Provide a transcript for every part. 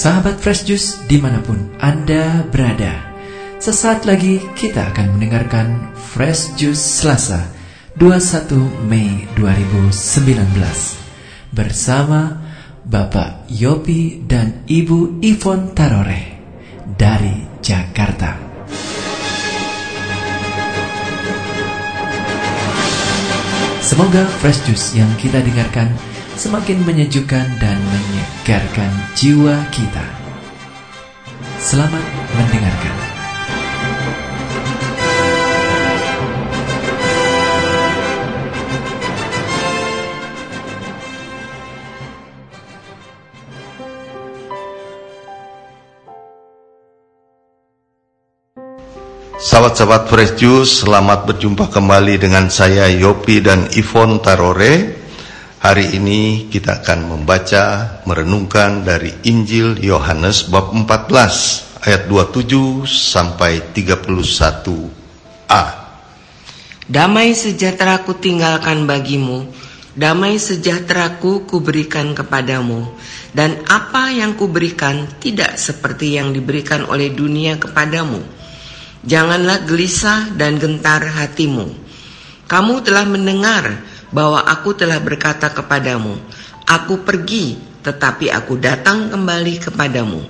Sahabat Fresh Juice di mana pun Anda berada Sesaat lagi kita akan mendengarkan Fresh Juice Selasa 21 Mei 2019 Bersama Bapak Yopi dan Ibu Ivon Tarore dari Jakarta. Semoga Fresh Juice yang kita dengarkan semakin menyejukkan dan menyegarkan jiwa kita. Selamat mendengarkan. Sahabat-sahabat Fresh Juice, selamat berjumpa kembali dengan saya Yopi dan Ivon Tarore Hari ini kita akan membaca, merenungkan dari Injil Yohanes bab 14 ayat 27 sampai 31a. Damai sejahtera ku tinggalkan bagimu, damai sejahtera ku kuberikan kepadamu, dan apa yang kuberikan tidak seperti yang diberikan oleh dunia kepadamu. Janganlah gelisah dan gentar hatimu. Kamu telah mendengar bahwa aku telah berkata kepadamu, aku pergi, tetapi aku datang kembali kepadamu.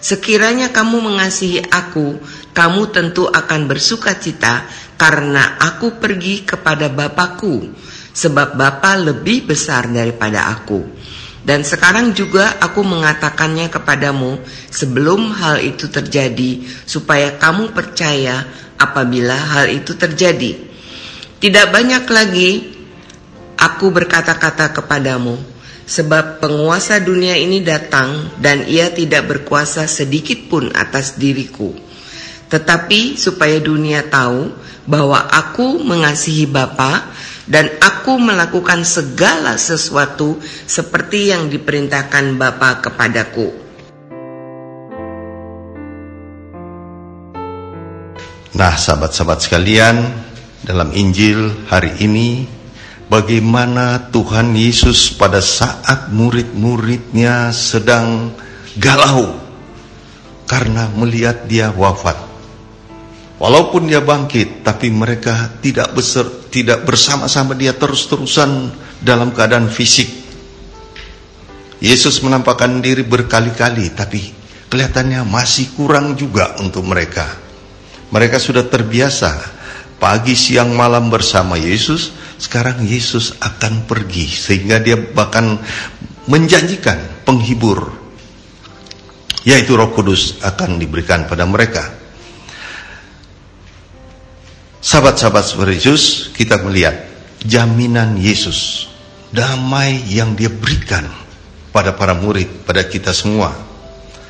Sekiranya kamu mengasihi aku, kamu tentu akan bersuka cita karena aku pergi kepada Bapakku, sebab Bapa lebih besar daripada aku. Dan sekarang juga aku mengatakannya kepadamu sebelum hal itu terjadi, supaya kamu percaya apabila hal itu terjadi. Tidak banyak lagi Aku berkata-kata kepadamu, sebab penguasa dunia ini datang dan ia tidak berkuasa sedikit pun atas diriku. Tetapi supaya dunia tahu bahwa aku mengasihi Bapa dan aku melakukan segala sesuatu seperti yang diperintahkan Bapa kepadaku. Nah, sahabat-sahabat sekalian, dalam Injil hari ini bagaimana Tuhan Yesus pada saat murid-muridnya sedang galau karena melihat dia wafat. Walaupun dia bangkit, tapi mereka tidak tidak bersama-sama dia terus-terusan dalam keadaan fisik. Yesus menampakkan diri berkali-kali, tapi kelihatannya masih kurang juga untuk mereka. Mereka sudah terbiasa pagi, siang, malam bersama Yesus, sekarang Yesus akan pergi sehingga dia bahkan menjanjikan penghibur yaitu Roh Kudus akan diberikan pada mereka. Sahabat-sahabat Yesus, kita melihat jaminan Yesus, damai yang dia berikan pada para murid, pada kita semua.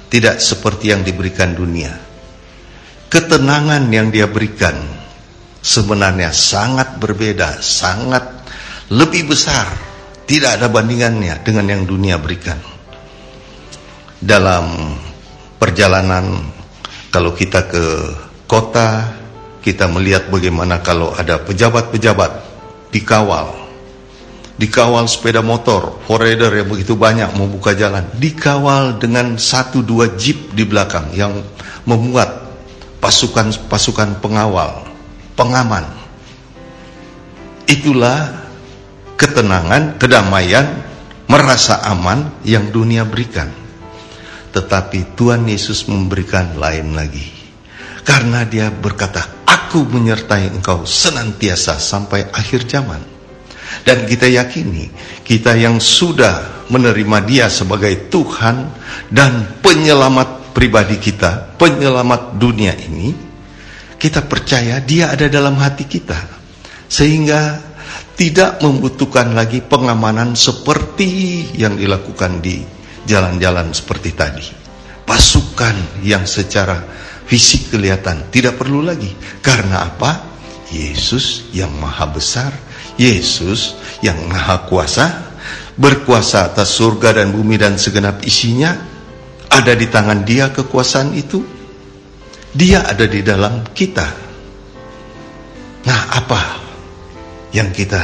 Tidak seperti yang diberikan dunia. Ketenangan yang dia berikan sebenarnya sangat berbeda, sangat lebih besar, tidak ada bandingannya dengan yang dunia berikan. Dalam perjalanan kalau kita ke kota, kita melihat bagaimana kalau ada pejabat-pejabat dikawal, dikawal sepeda motor, forerunner yang begitu banyak membuka jalan, dikawal dengan satu dua jeep di belakang yang memuat pasukan-pasukan pengawal pengaman. Itulah ketenangan, kedamaian, merasa aman yang dunia berikan. Tetapi Tuhan Yesus memberikan lain lagi. Karena dia berkata, aku menyertai engkau senantiasa sampai akhir zaman. Dan kita yakini, kita yang sudah menerima dia sebagai Tuhan dan penyelamat pribadi kita, penyelamat dunia ini, kita percaya dia ada dalam hati kita. Sehingga tidak membutuhkan lagi pengamanan seperti yang dilakukan di jalan-jalan seperti tadi. Pasukan yang secara fisik kelihatan tidak perlu lagi. Karena apa? Yesus yang maha besar, Yesus yang maha kuasa, berkuasa atas surga dan bumi dan segenap isinya, ada di tangan dia kekuasaan itu, dia ada di dalam kita. Nah, apa yang kita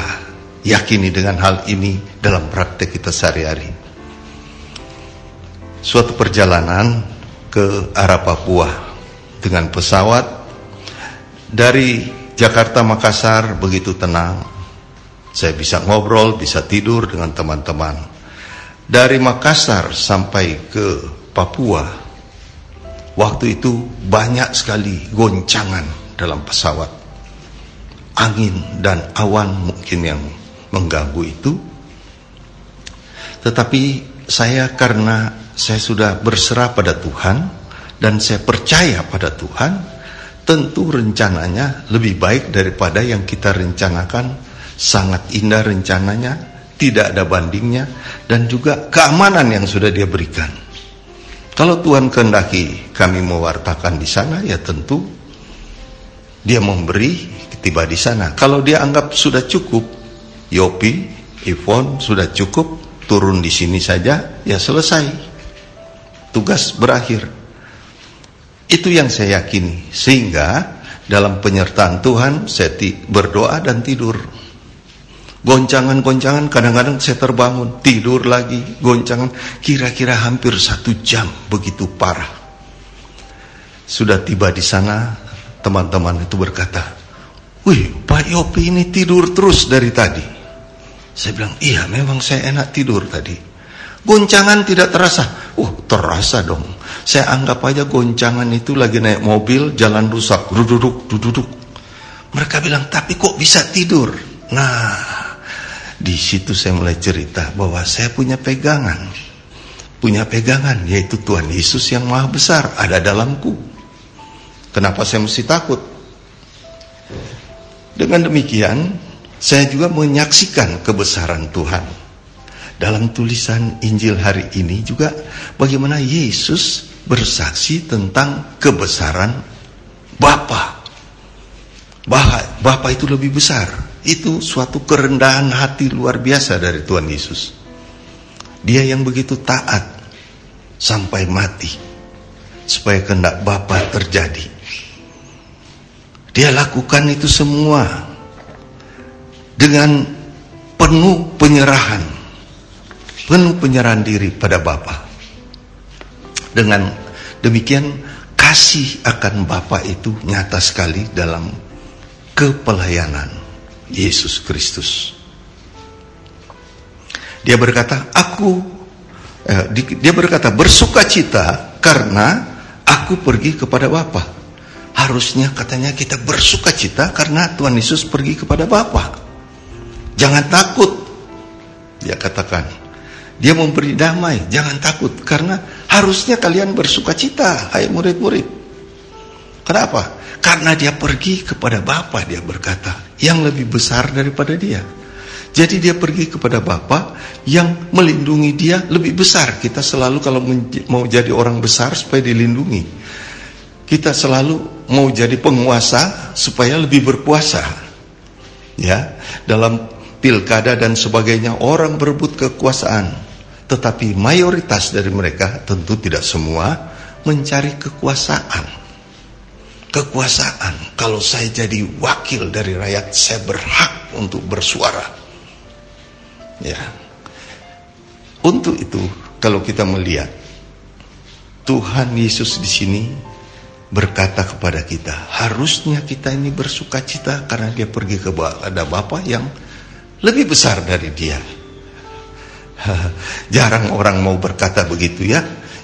yakini dengan hal ini dalam praktek kita sehari-hari? suatu perjalanan ke arah Papua dengan pesawat dari Jakarta Makassar begitu tenang. Saya bisa ngobrol, bisa tidur dengan teman-teman. Dari Makassar sampai ke Papua, waktu itu banyak sekali goncangan dalam pesawat. Angin dan awan mungkin yang mengganggu itu. Tetapi saya karena saya sudah berserah pada Tuhan dan saya percaya pada Tuhan, tentu rencananya lebih baik daripada yang kita rencanakan. Sangat indah rencananya, tidak ada bandingnya, dan juga keamanan yang sudah Dia berikan. Kalau Tuhan kehendaki kami mewartakan di sana, ya tentu Dia memberi tiba di sana. Kalau Dia anggap sudah cukup, Yopi, Ivon sudah cukup, turun di sini saja, ya selesai tugas berakhir. Itu yang saya yakini. Sehingga dalam penyertaan Tuhan saya berdoa dan tidur. Goncangan-goncangan kadang-kadang saya terbangun, tidur lagi, goncangan. Kira-kira hampir satu jam begitu parah. Sudah tiba di sana, teman-teman itu berkata, Wih, Pak Yopi ini tidur terus dari tadi. Saya bilang, iya memang saya enak tidur tadi. Goncangan tidak terasa. Uh, terasa dong. Saya anggap aja goncangan itu lagi naik mobil, jalan rusak, duduk, duduk. Mereka bilang, tapi kok bisa tidur? Nah, di situ saya mulai cerita bahwa saya punya pegangan. Punya pegangan, yaitu Tuhan Yesus yang maha besar, ada dalamku. Kenapa saya mesti takut? Dengan demikian, saya juga menyaksikan kebesaran Tuhan dalam tulisan Injil hari ini juga bagaimana Yesus bersaksi tentang kebesaran Bapa. Bapa itu lebih besar. Itu suatu kerendahan hati luar biasa dari Tuhan Yesus. Dia yang begitu taat sampai mati supaya kehendak Bapa terjadi. Dia lakukan itu semua dengan penuh penyerahan penuh penyerahan diri pada Bapa. Dengan demikian kasih akan Bapa itu nyata sekali dalam kepelayanan Yesus Kristus. Dia berkata, aku eh, dia berkata bersukacita karena aku pergi kepada Bapa. Harusnya katanya kita bersukacita karena Tuhan Yesus pergi kepada Bapa. Jangan takut. Dia katakan, dia memberi damai, jangan takut karena harusnya kalian bersuka cita, hai murid-murid. Kenapa? Karena dia pergi kepada Bapa, dia berkata, yang lebih besar daripada dia. Jadi dia pergi kepada Bapa yang melindungi dia lebih besar. Kita selalu kalau mau jadi orang besar supaya dilindungi. Kita selalu mau jadi penguasa supaya lebih berpuasa. Ya, dalam pilkada dan sebagainya orang berebut kekuasaan. Tetapi mayoritas dari mereka tentu tidak semua mencari kekuasaan. Kekuasaan, kalau saya jadi wakil dari rakyat, saya berhak untuk bersuara. Ya. Untuk itu, kalau kita melihat Tuhan Yesus di sini berkata kepada kita, harusnya kita ini bersuka cita karena dia pergi ke ada Bapa yang lebih besar dari dia. Jarang orang mau berkata begitu ya.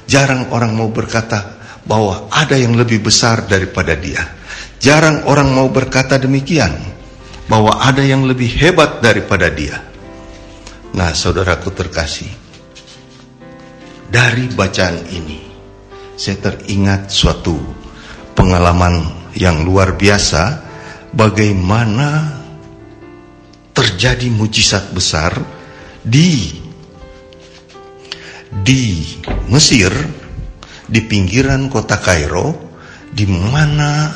Jarang orang mau berkata bahwa ada yang lebih besar daripada dia. Jarang orang mau berkata demikian bahwa ada yang lebih hebat daripada dia. Nah, saudaraku terkasih, dari bacaan ini saya teringat suatu pengalaman yang luar biasa bagaimana terjadi mujizat besar di di Mesir, di pinggiran kota Kairo, di mana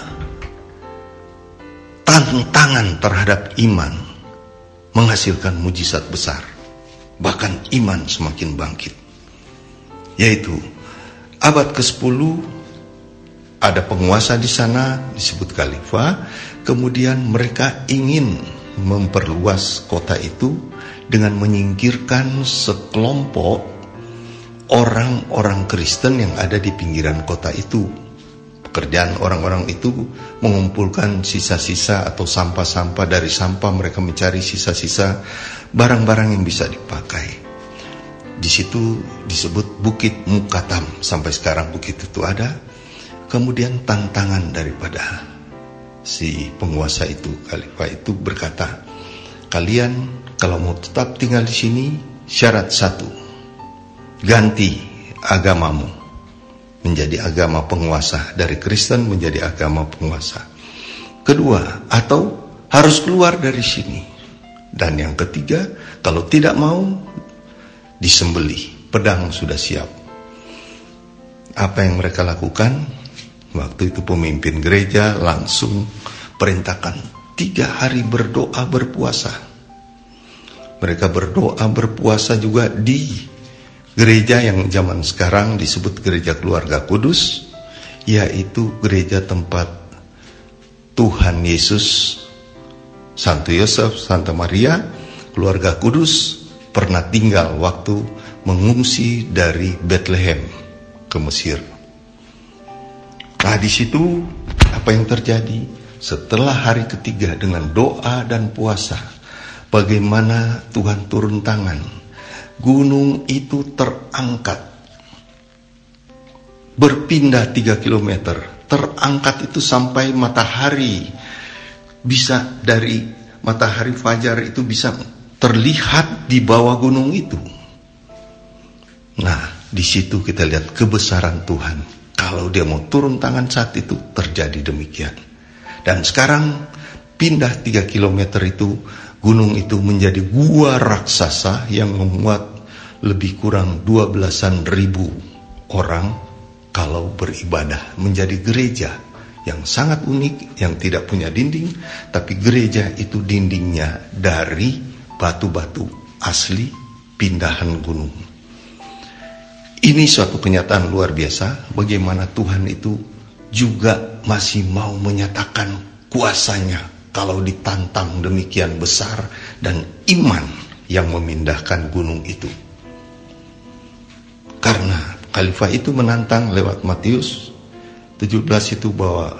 tantangan terhadap iman menghasilkan mujizat besar. Bahkan iman semakin bangkit. Yaitu abad ke-10 ada penguasa di sana disebut khalifah, kemudian mereka ingin memperluas kota itu dengan menyingkirkan sekelompok orang-orang Kristen yang ada di pinggiran kota itu. Pekerjaan orang-orang itu mengumpulkan sisa-sisa atau sampah-sampah dari sampah mereka mencari sisa-sisa barang-barang yang bisa dipakai. Di situ disebut Bukit Mukatam sampai sekarang bukit itu ada. Kemudian tantangan daripada si penguasa itu, khalifah itu berkata, kalian kalau mau tetap tinggal di sini syarat satu, ganti agamamu menjadi agama penguasa dari Kristen menjadi agama penguasa. Kedua, atau harus keluar dari sini. Dan yang ketiga, kalau tidak mau disembeli, pedang sudah siap. Apa yang mereka lakukan? Waktu itu pemimpin gereja langsung perintahkan tiga hari berdoa berpuasa. Mereka berdoa berpuasa juga di gereja yang zaman sekarang disebut gereja keluarga kudus yaitu gereja tempat Tuhan Yesus Santo Yosef, Santa Maria keluarga kudus pernah tinggal waktu mengungsi dari Bethlehem ke Mesir. Nah di situ apa yang terjadi? Setelah hari ketiga dengan doa dan puasa bagaimana Tuhan turun tangan gunung itu terangkat. Berpindah 3 km. Terangkat itu sampai matahari. Bisa dari matahari fajar itu bisa terlihat di bawah gunung itu. Nah, di situ kita lihat kebesaran Tuhan. Kalau dia mau turun tangan saat itu terjadi demikian. Dan sekarang pindah 3 km itu gunung itu menjadi gua raksasa yang memuat lebih kurang dua belasan ribu orang kalau beribadah menjadi gereja yang sangat unik yang tidak punya dinding tapi gereja itu dindingnya dari batu-batu asli pindahan gunung. Ini suatu kenyataan luar biasa bagaimana Tuhan itu juga masih mau menyatakan kuasanya kalau ditantang demikian besar dan iman yang memindahkan gunung itu karena khalifah itu menantang lewat Matius 17 itu bahwa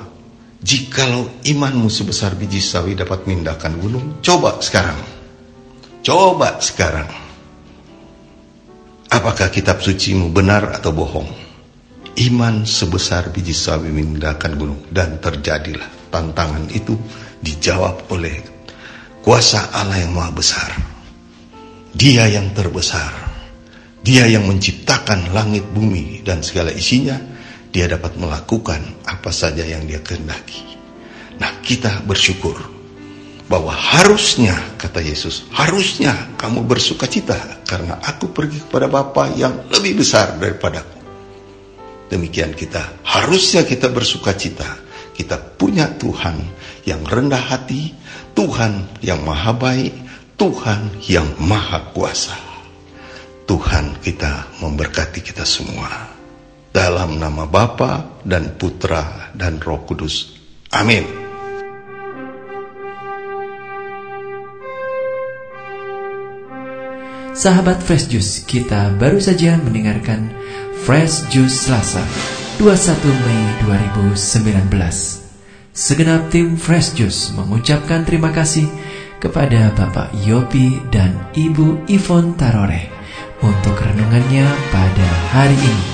jikalau imanmu sebesar biji sawi dapat memindahkan gunung, coba sekarang. Coba sekarang. Apakah kitab sucimu benar atau bohong? Iman sebesar biji sawi memindahkan gunung dan terjadilah tantangan itu dijawab oleh kuasa Allah yang maha besar. Dia yang terbesar dia yang menciptakan langit bumi dan segala isinya, dia dapat melakukan apa saja yang dia kehendaki. Nah, kita bersyukur bahwa harusnya, kata Yesus, harusnya kamu bersuka cita karena aku pergi kepada Bapa yang lebih besar daripadaku. Demikian kita, harusnya kita bersuka cita. Kita punya Tuhan yang rendah hati, Tuhan yang maha baik, Tuhan yang maha kuasa. Tuhan kita memberkati kita semua. Dalam nama Bapa dan Putra dan Roh Kudus. Amin. Sahabat Fresh Juice, kita baru saja mendengarkan Fresh Juice Selasa 21 Mei 2019. Segenap tim Fresh Juice mengucapkan terima kasih kepada Bapak Yopi dan Ibu Ivon Tarore untuk renungannya pada hari ini.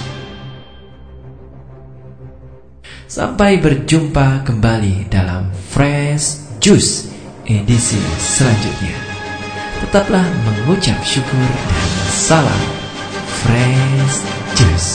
Sampai berjumpa kembali dalam Fresh Juice edisi selanjutnya. Tetaplah mengucap syukur dan salam Fresh Juice.